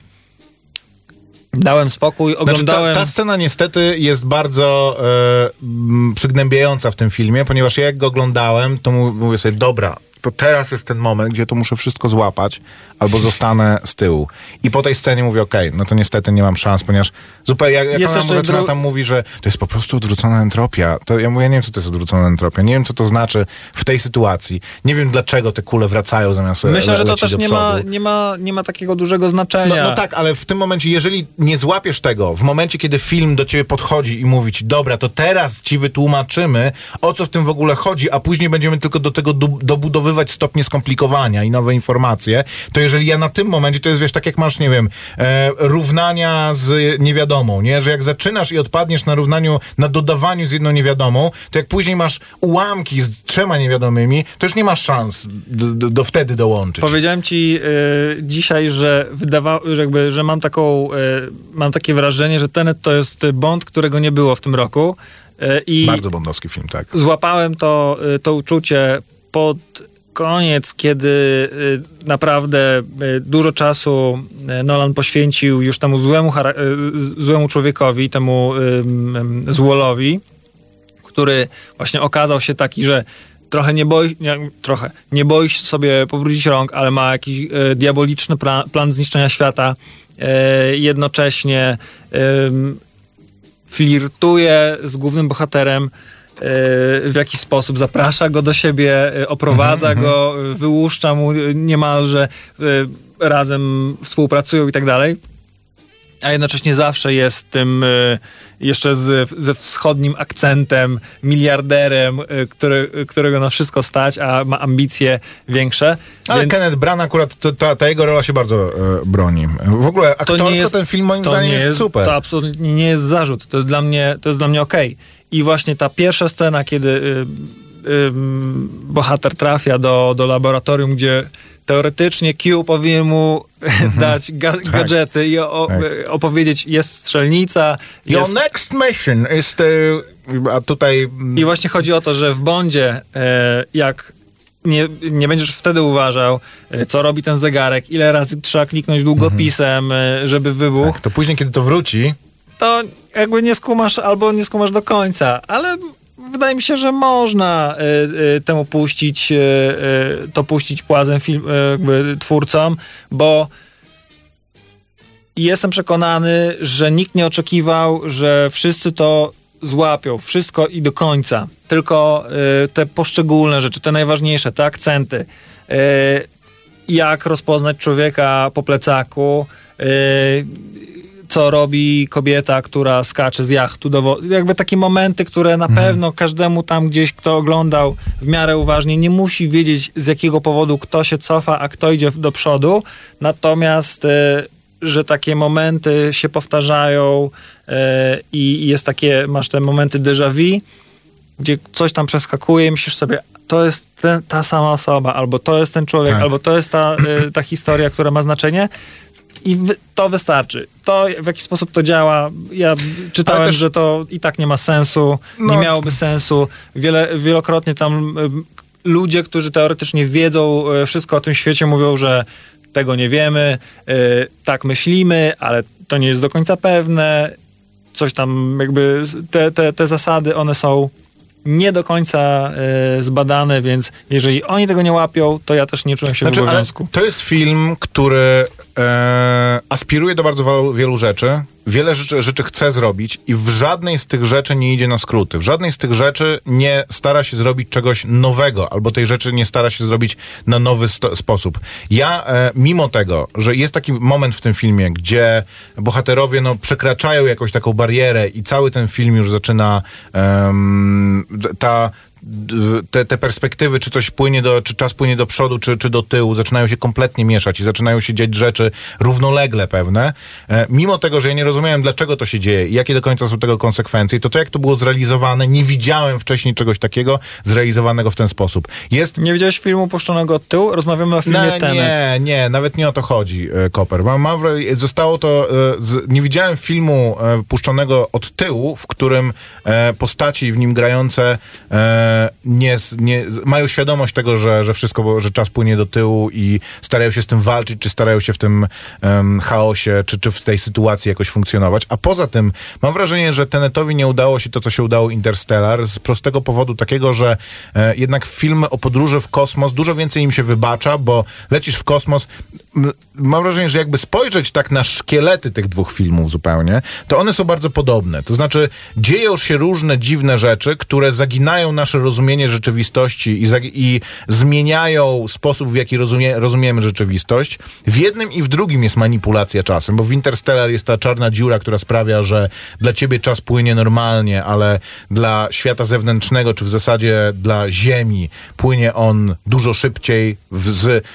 Dałem spokój, Znaczy, oglądałem... ta, ta scena niestety jest bardzo e, przygnębiająca w tym filmie, ponieważ ja jak go oglądałem, to mówię sobie, dobra, to teraz jest ten moment, gdzie to muszę wszystko złapać, albo zostanę z tyłu. I po tej scenie mówię, okej, no to niestety nie mam szans, ponieważ zupełnie, jak, jak Jest ona zaczyna dru- tam mówi, że to jest po prostu odwrócona entropia, to ja mówię, ja nie wiem, co to jest odwrócona entropia, nie wiem, co to znaczy w tej sytuacji. Nie wiem, dlaczego te kule wracają zamiast e, Myślę, le- że to też do nie ma, nie, ma, nie ma takiego dużego znaczenia. No, no tak, ale w tym momencie, jeżeli nie złapiesz tego, w momencie, kiedy film do ciebie podchodzi i mówi ci, dobra, to teraz ci wytłumaczymy, o co w tym w ogóle chodzi, a później będziemy tylko do tego du- dobudowywać stopnie skomplikowania i nowe informacje, to jeżeli ja na tym momencie, to jest, wiesz, tak jak masz, nie wiem, e, równania z niewiadomą, nie? Że jak zaczynasz i odpadniesz na równaniu, na dodawaniu z jedną niewiadomą, to jak później masz ułamki z trzema niewiadomymi, to już nie masz szans do, do, wtedy dołączyć. Powiedziałem ci y, dzisiaj, że wydawało, że, jakby, że mam taką, y, mam takie wrażenie, że Tenet to jest Bond, którego nie było w tym roku. Y, I Bardzo bondowski film, tak. złapałem to, to uczucie pod koniec, kiedy y, naprawdę y, dużo czasu y, Nolan poświęcił już temu złemu, złemu człowiekowi, temu złolowi, który właśnie okazał się taki, że trochę nie boi, nie, trochę, nie boi się sobie pobrudzić rąk, ale ma jakiś diaboliczny plan, plan zniszczenia świata. Jednocześnie flirtuje z głównym bohaterem w jakiś sposób, zaprasza go do siebie, e, oprowadza go, e, wyłuszcza mu e, niemalże, e, razem współpracują i tak dalej a jednocześnie zawsze jest tym e, jeszcze z, ze wschodnim akcentem, miliarderem, e, który, którego na wszystko stać, a ma ambicje większe. Ale Więc Kenneth Branagh akurat, to, ta, ta jego rola się bardzo e, broni. W ogóle to aktorsko jest, ten film moim to zdaniem nie jest, super. To absolutnie nie jest zarzut. To jest dla mnie, to jest dla mnie okej. I właśnie ta pierwsza scena, kiedy y, y, bohater trafia do, do laboratorium, gdzie teoretycznie Q powinien mu dać ga- gadżety i o, Tak. opowiedzieć, jest strzelnica, Your jest, next mission is to... A tutaj... I właśnie chodzi o to, że w Bondzie, e, jak nie, nie będziesz wtedy uważał, e, co robi ten zegarek, ile razy trzeba kliknąć długopisem, e, żeby wybuchł, tak, to później, kiedy to wróci, to jakby nie skumasz albo nie skumasz do końca, ale wydaje mi się, że można e, e, temu puścić, e, to puścić płazem film, twórcom, bo jestem przekonany, że nikt nie oczekiwał, że wszyscy to złapią, wszystko i do końca. Tylko te poszczególne rzeczy, te najważniejsze, te akcenty. Jak rozpoznać człowieka po plecaku, co robi kobieta, która skacze z jachtu do wody. Jakby takie momenty, które na pewno każdemu tam gdzieś, kto oglądał w miarę uważnie, nie musi wiedzieć z jakiego powodu kto się cofa, a kto idzie do przodu. Natomiast, e, że takie momenty się powtarzają e, i jest takie, masz te momenty déjà vu, gdzie coś tam przeskakuje i myślisz sobie, to jest ten, ta sama osoba, albo to jest ten człowiek, Tak. albo to jest ta, y, ta historia, która ma znaczenie. I to wystarczy. To, w jaki sposób to działa, ja czytałem, też- że to i tak nie ma sensu, No. nie miałoby sensu. Wiele, wielokrotnie tam ludzie, którzy teoretycznie wiedzą y, wszystko o tym świecie, mówią, że tego nie wiemy, y, tak myślimy, ale to nie jest do końca pewne. Coś tam jakby te, te, te zasady, one są nie do końca y, zbadane, więc jeżeli oni tego nie łapią, to ja też nie czułem się w Znaczy, ale obowiązku. to jest film, który e, aspiruje do bardzo wielu rzeczy. Wiele rzeczy, rzeczy chce zrobić i w żadnej z tych rzeczy nie idzie na skróty. W żadnej z tych rzeczy nie stara się zrobić czegoś nowego, albo tej rzeczy nie stara się zrobić na nowy sposób. Ja, e, mimo tego, że jest taki moment w tym filmie, gdzie bohaterowie no, przekraczają jakąś taką barierę i cały ten film już zaczyna ta te, te perspektywy, czy coś płynie do, czy czas płynie do przodu, czy, czy do tyłu, zaczynają się kompletnie mieszać i zaczynają się dziać rzeczy równolegle pewne. E, mimo tego, że ja nie rozumiałem, dlaczego to się dzieje i jakie do końca są tego konsekwencje, to to, jak to było zrealizowane, nie widziałem wcześniej czegoś takiego zrealizowanego w ten sposób. Jest Nie widziałeś filmu puszczonego od tyłu? Rozmawiamy o filmie no, Tenet. nie, nie, nawet nie o to chodzi, e, Koper. Mam, mam, zostało to, e, nie widziałem filmu puszczonego od tyłu, w którym postaci w nim grające nie, nie, mają świadomość tego, że, że wszystko, że czas płynie do tyłu i starają się z tym walczyć, czy starają się w tym em, chaosie, czy, czy w tej sytuacji jakoś funkcjonować. A poza tym mam wrażenie, że Tenetowi nie udało się to, co się udało Interstellar, z prostego powodu takiego, że e, jednak filmy o podróży w kosmos dużo więcej im się wybacza, bo lecisz w kosmos. Mam wrażenie, że jakby spojrzeć tak na szkielety tych dwóch filmów zupełnie, to one są bardzo podobne. To znaczy, dzieją się różne dziwne rzeczy, które zaginają nasze rozumienie rzeczywistości i, i zmieniają sposób, w jaki rozumie, rozumiemy rzeczywistość. W jednym i w drugim jest manipulacja czasem, bo w Interstellar jest ta czarna dziura, która sprawia, że dla ciebie czas płynie normalnie, ale dla świata zewnętrznego, czy w zasadzie dla Ziemi, płynie on dużo szybciej w, z,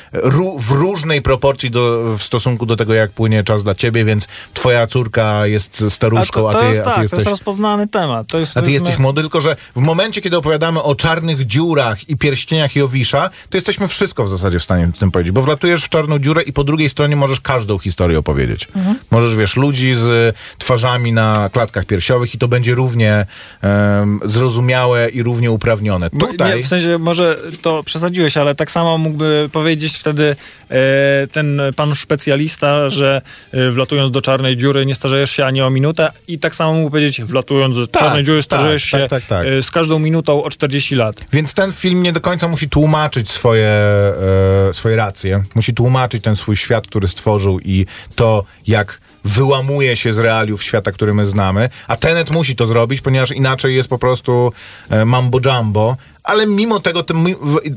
w różnej proporcji do, w stosunku do tego, jak płynie czas dla ciebie, więc twoja córka jest A staruszką, to, a, to ty, jest a ty tak, to jesteś... jest rozpoznany temat. To jest, A ty jesteś młody, tylko że w momencie, kiedy opowiadamy o czarnych dziurach i pierścieniach Jowisza, to jesteśmy wszystko w zasadzie w stanie w tym powiedzieć, bo wlatujesz w czarną dziurę i po drugiej stronie możesz każdą historię opowiedzieć. Mhm. Możesz, wiesz, ludzi z twarzami na klatkach piersiowych i to będzie równie em, zrozumiałe i równie uprawnione. Tutaj... Nie, w sensie może to przesadziłeś, ale tak samo mógłby powiedzieć wtedy e, ten pan specjalista, że e, wlatując do czarnej dziury nie starzejesz się ani o minutę i tak samo mógł powiedzieć, wlatując do Tak, czarnej dziury starzejesz tak, się tak, tak, tak. e, z każdą minutą o 40 lat. Więc ten film nie do końca musi tłumaczyć swoje, e, swoje racje. Musi tłumaczyć ten swój świat, który stworzył i to, jak wyłamuje się z realiów świata, który my znamy. A Tenet musi to zrobić, ponieważ inaczej jest po prostu e, mambo jumbo. Ale mimo tego ten,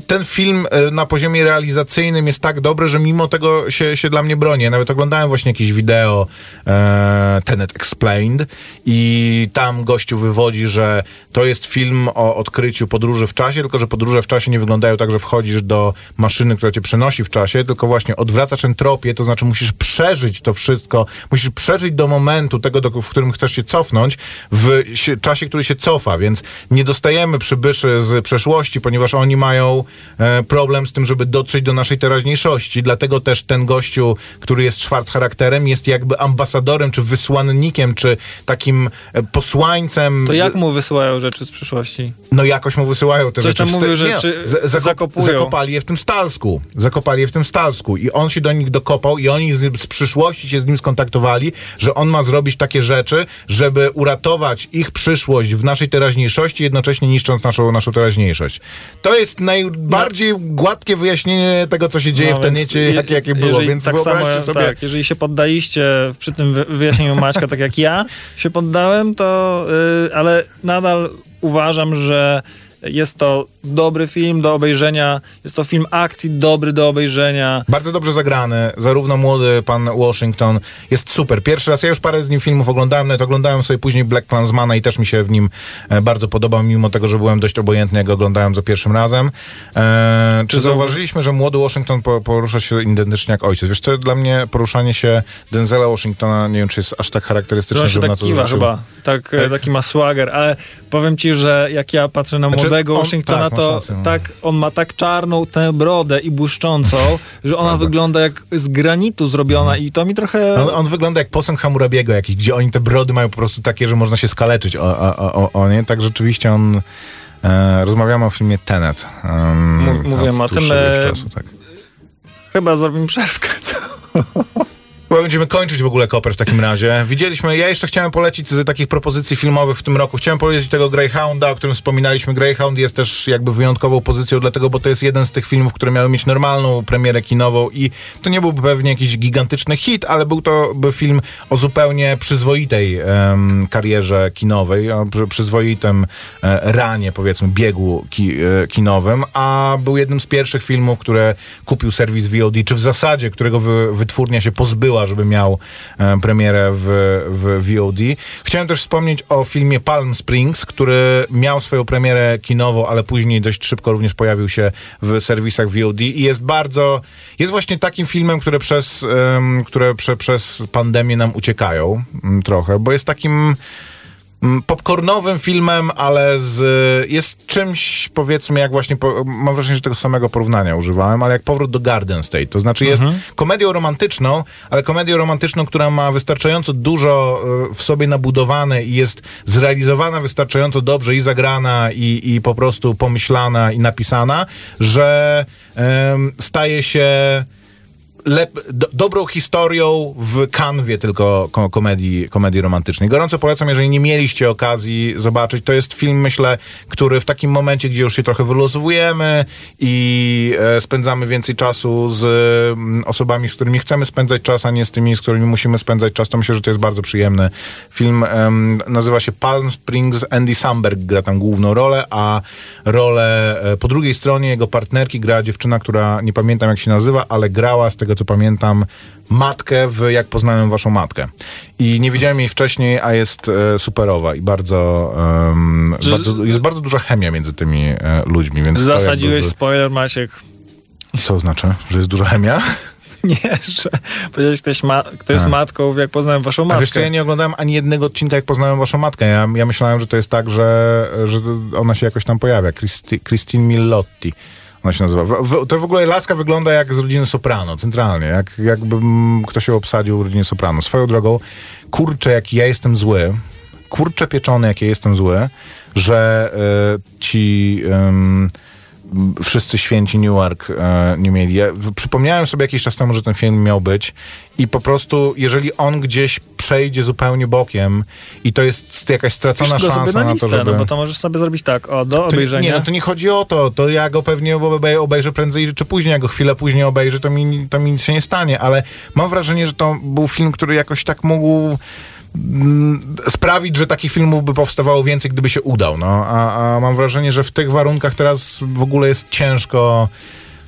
ten film e, na poziomie realizacyjnym jest tak dobry, że mimo tego się, się dla mnie broni. Nawet oglądałem właśnie jakieś wideo e, Tenet Explained i tam gościu wywodzi, że to jest film o odkryciu podróży w czasie, tylko że podróże w czasie nie wyglądają tak, że wchodzisz do maszyny, która cię przenosi w czasie, tylko właśnie odwracasz entropię, to znaczy musisz przeżyć to wszystko, musisz przeżyć do momentu tego, do, w którym chcesz się cofnąć, w się, czasie, który się cofa, więc nie dostajemy przybyszy z przeszłości, ponieważ oni mają e, problem z tym, żeby dotrzeć do naszej teraźniejszości, dlatego też ten gościu, który jest Schwarz charakterem, jest jakby ambasadorem, czy wysłannikiem, czy takim e, posłańcem. To jak mu wysyłają rzeczy z przyszłości? No jakoś mu wysyłają te Coś rzeczy. tam w sta- mówił, że zakop- zakopują. Zakopali je w tym Stalsku. Zakopali je w tym Stalsku. I on się do nich dokopał i oni z, z przyszłości się z nim skontaktowali, że on ma zrobić takie rzeczy, żeby uratować ich przyszłość w naszej teraźniejszości, jednocześnie niszcząc naszą, naszą teraźniejszość. To jest najbardziej gładkie wyjaśnienie tego, co się dzieje No w Tenecie, jakie, jakie było. Więc tak samo, sobie... Tak, jeżeli się poddaliście przy tym wy- wyjaśnieniu Maćka, tak jak ja się poddałem, to y, ale nadal uważam, że jest to dobry film do obejrzenia. Jest to film akcji dobry do obejrzenia. Bardzo dobrze zagrany, zarówno młody pan Washington jest super. Pierwszy raz, ja już parę z nim filmów oglądałem, nawet oglądałem sobie później Black Klansmana i też mi się w nim e, bardzo podobał, mimo tego, że byłem dość obojętny, jak go oglądałem za pierwszym razem. E, czy zauważyliśmy, że młody Washington po, porusza się identycznie jak ojciec? Wiesz co, dla mnie poruszanie się Denzela Washingtona, nie wiem, czy jest aż tak Że charakterystyczne, się żeby na tak to kiwa zwrócił. chyba. Tak, e, taki ma swagger, ale powiem ci, że jak ja patrzę na Znaczy, młodego on- Washingtona, tak, to rację, no. tak, on ma tak czarną tę brodę i błyszczącą, że ona wygląda jak z granitu zrobiona i to mi trochę... On, on wygląda jak posąg Hammurabiego jakiś, gdzie oni te brody mają po prostu takie, że można się skaleczyć o, o, o, o, nie. Tak rzeczywiście on... E, rozmawiamy o filmie Tenet. Um, Mów- mówiłem o tym, e, czasu, tak. Chyba zrobimy przerwkę, co? Chyba będziemy kończyć w ogóle Koper w takim razie. Widzieliśmy, ja jeszcze chciałem polecić z takich propozycji filmowych w tym roku. Chciałem polecić tego Greyhounda, o którym wspominaliśmy. Greyhound jest też jakby wyjątkową pozycją, dlatego, bo to jest jeden z tych filmów, które miały mieć normalną premierę kinową i to nie byłby pewnie jakiś gigantyczny hit, ale był to by film o zupełnie przyzwoitej karierze kinowej, o przy, przyzwoitym e, ranie, powiedzmy, biegu ki, e, kinowym, a był jednym z pierwszych filmów, które kupił serwis VOD, czy w zasadzie, którego wy, wytwórnia się pozbyła, żeby miał e, premierę w, w VOD. Chciałem też wspomnieć o filmie Palm Springs, który miał swoją premierę kinową, ale później dość szybko również pojawił się w serwisach VOD i jest bardzo, jest właśnie takim filmem, które przez, które prze, przez pandemię nam uciekają mm, trochę, bo jest takim popcornowym filmem, ale z, jest czymś, powiedzmy, jak właśnie, po, mam wrażenie, że tego samego porównania używałem, ale jak powrót do Garden State. To znaczy jest komedią romantyczną, ale komedią romantyczną, która ma wystarczająco dużo e, w sobie nabudowane i jest zrealizowana wystarczająco dobrze i zagrana i, i po prostu pomyślana i napisana, że em, staje się lep, do, dobrą historią w kanwie tylko ko- komedii, komedii romantycznej. Gorąco polecam, jeżeli nie mieliście okazji zobaczyć. To jest film, myślę, który w takim momencie, gdzie już się trochę wylosowujemy i e, spędzamy więcej czasu z mm, osobami, z którymi chcemy spędzać czas, a nie z tymi, z którymi musimy spędzać czas, to myślę, że to jest bardzo przyjemny film. em, nazywa się Palm Springs. Andy Samberg gra tam główną rolę, a rolę e, po drugiej stronie jego partnerki gra dziewczyna, która nie pamiętam jak się nazywa, ale grała z tego co pamiętam matkę w Jak poznałem waszą matkę. I nie widziałem jej wcześniej, a jest e, superowa i bardzo, Że- bardzo jest bardzo duża chemia między tymi e, ludźmi. Więc Zasadziłeś jakby, spoiler, Maciek. Co znaczy? Że jest duża chemia? Nie, że powiedziałeś, ktoś, ma, kto jest A. matką, jak poznałem waszą A matkę. wiesz co, ja nie oglądałem ani jednego odcinka, jak poznałem waszą matkę. Ja, ja myślałem, że to jest tak, że, że ona się jakoś tam pojawia. Christi, Christine Millotti. Ona się nazywa. W, to w ogóle laska wygląda jak z rodziny Soprano, centralnie. Jak, jakby ktoś ją obsadził w rodzinie Soprano. Swoją drogą, kurczę, jaki ja jestem zły. Kurczę pieczony, jak ja jestem zły, że e, ci... em, wszyscy święci Newark e, nie mieli. Ja przypomniałem sobie jakiś czas temu, że ten film miał być i po prostu, jeżeli on gdzieś przejdzie zupełnie bokiem i to jest jakaś stracona sobie szansa na na listę, to, żeby... no bo to możesz sobie zrobić tak, o, do To obejrzenia. Nie, no to nie chodzi o to. To ja go pewnie obe- obejrzę prędzej czy później. Jak go chwilę później obejrzę, to mi, to mi nic się nie stanie. Ale mam wrażenie, że to był film, który jakoś tak mógł sprawić, że takich filmów by powstawało więcej, gdyby się udał. No. A, a mam wrażenie, że w tych warunkach teraz w ogóle jest ciężko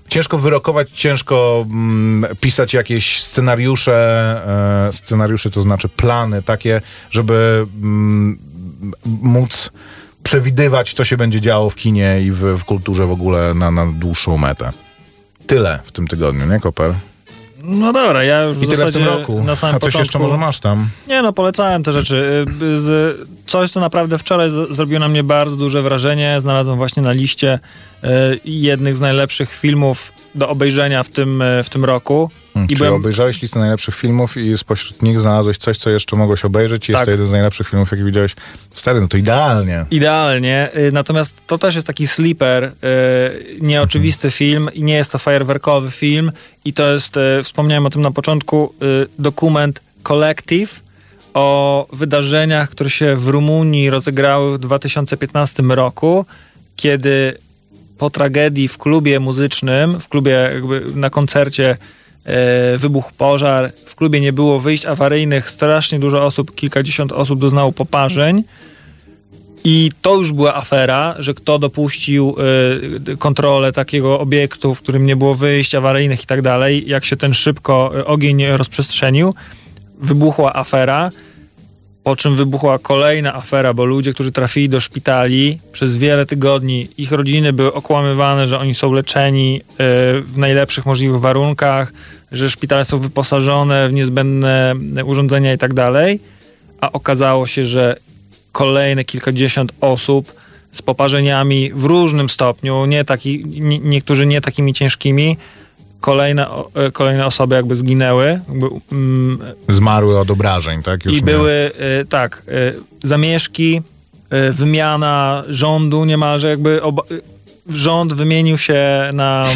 ciężko wyrokować, ciężko mm, pisać jakieś scenariusze, e, scenariusze to znaczy plany takie, żeby mm, móc przewidywać, co się będzie działo w kinie i w, w kulturze w ogóle na, na dłuższą metę. Tyle w tym tygodniu, nie Koper? No dobra, ja już I w tyle w zasadzie tym roku. na samym A coś początku... jeszcze może masz tam? Nie no, polecałem te rzeczy. Y, Z, coś, co naprawdę wczoraj z, zrobiło na mnie bardzo duże wrażenie. Znalazłem właśnie na liście y, jednych z najlepszych filmów do obejrzenia w tym, y, w tym roku. Hmm, I Czy byłem, obejrzałeś listę najlepszych filmów i spośród nich znalazłeś coś, co jeszcze mogłeś obejrzeć i jest Tak. to jeden z najlepszych filmów, jaki widziałeś? Stary, no to idealnie. Idealnie, y, natomiast to też jest taki sleeper, y, nieoczywisty film i nie jest to fajerwerkowy film i to jest, y, wspomniałem o tym na początku, dokument Collective o wydarzeniach, które się w Rumunii rozegrały w 2015 roku, kiedy po tragedii w klubie muzycznym, w klubie na koncercie e, wybuchł pożar, w klubie nie było wyjść awaryjnych, strasznie dużo osób, kilkadziesiąt osób doznało poparzeń. I to już była afera, że kto dopuścił y, kontrolę takiego obiektu, w którym nie było wyjść awaryjnych i tak dalej. Jak się ten szybko y, ogień rozprzestrzenił, wybuchła afera, po czym wybuchła kolejna afera, bo ludzie, którzy trafili do szpitali przez wiele tygodni, ich rodziny były okłamywane, że oni są leczeni y, w najlepszych możliwych warunkach, że szpitale są wyposażone w niezbędne urządzenia i tak dalej, a okazało się, że kolejne kilkadziesiąt osób z poparzeniami w różnym stopniu, nie taki, nie, niektórzy nie takimi ciężkimi. Kolejne, e, kolejne osoby jakby zginęły. Jakby, mm, Zmarły od obrażeń, tak? Już I nie- były, e, tak, e, zamieszki, e, wymiana rządu niemalże jakby oba, rząd wymienił się na,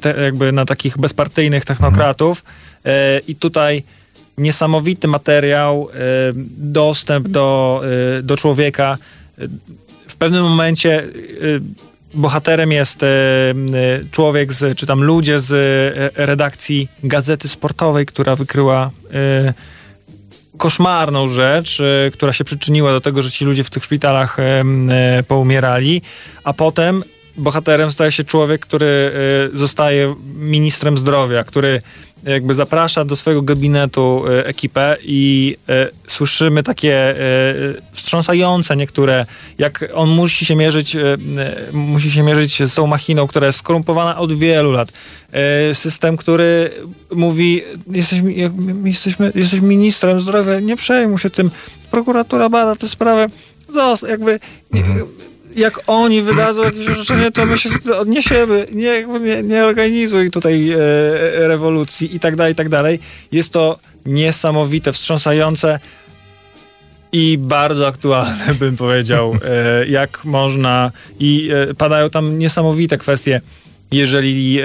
te, jakby na takich bezpartyjnych technokratów e, i tutaj niesamowity materiał, dostęp do, do człowieka. W pewnym momencie bohaterem jest e, e, człowiek, z, czy tam ludzie z e, redakcji Gazety Sportowej, która wykryła koszmarną rzecz, która się przyczyniła do tego, że ci ludzie w tych szpitalach poumierali, a potem bohaterem staje się człowiek, który zostaje ministrem zdrowia, który jakby zaprasza do swojego gabinetu e, ekipę i e, słyszymy takie e, wstrząsające niektóre, jak on musi się mierzyć, musi się mierzyć z tą machiną, która jest skorumpowana od wielu lat. System, który mówi, jesteśmy, jesteśmy, jesteś ministrem zdrowia, nie przejmuj się tym, prokuratura bada tę sprawę, Zos, jakby jak oni wydadzą jakieś orzeczenie, to my się odniesiemy. Nie, nie, nie organizuj tutaj e, rewolucji i tak dalej, i tak dalej. Jest to niesamowite, wstrząsające i bardzo aktualne, bym powiedział. E, jak można... I e, padają tam niesamowite kwestie jeżeli e,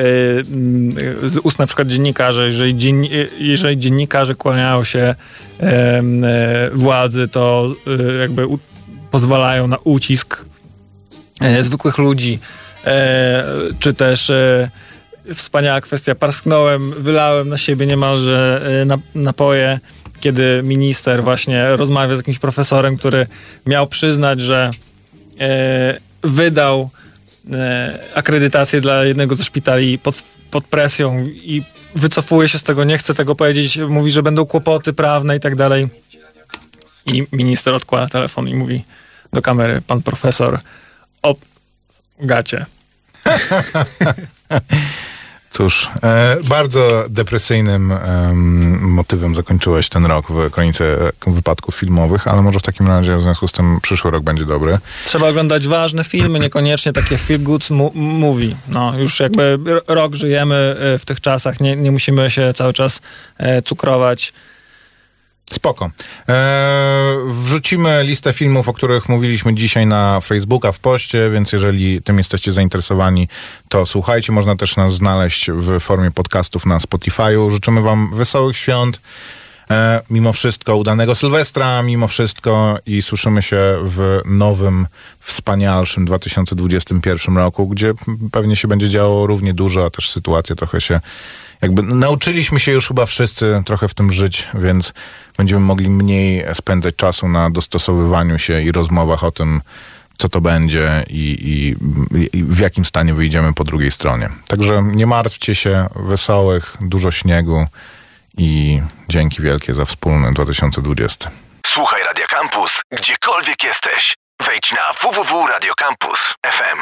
z ust na przykład dziennikarzy, jeżeli, dzien, jeżeli dziennikarze kłaniają się e, e, władzy, to e, jakby pozwalają na ucisk e, zwykłych ludzi, e, czy też e, wspaniała kwestia, parsknąłem, wylałem na siebie niemalże e, na, napoje, kiedy minister właśnie rozmawia z jakimś profesorem, który miał przyznać, że e, wydał e, akredytację dla jednego ze szpitali pod, pod presją i wycofuje się z tego, nie chce tego powiedzieć, mówi, że będą kłopoty prawne i tak dalej. I minister odkłada telefon i mówi do kamery, pan profesor, o gacie. Cóż, e, bardzo depresyjnym em, motywem zakończyłeś ten rok w kronice wypadków filmowych, ale może w takim razie w związku z tym przyszły rok będzie dobry. Trzeba oglądać ważne filmy, niekoniecznie takie feel good movie. No, już jakby rok żyjemy e, w tych czasach, nie, nie musimy się cały czas e, cukrować. Spoko. E, wrzucimy listę filmów, o których mówiliśmy dzisiaj na Facebooka w poście, więc jeżeli tym jesteście zainteresowani, to słuchajcie. Można też nas znaleźć w formie podcastów na Spotify'u. Życzymy wam wesołych świąt. E, mimo wszystko udanego Sylwestra, mimo wszystko i słyszymy się w nowym, wspanialszym 2021 roku, gdzie pewnie się będzie działo równie dużo, a też sytuacja trochę się jakby nauczyliśmy się już chyba wszyscy trochę w tym żyć, więc będziemy mogli mniej spędzać czasu na dostosowywaniu się i rozmowach o tym, co to będzie i, i, i w jakim stanie wyjdziemy po drugiej stronie. Także nie martwcie się, wesołych, dużo śniegu i dzięki wielkie za wspólny 2020. Słuchaj Radio Campus, gdziekolwiek jesteś. Wejdź na www.radiocampus.fm.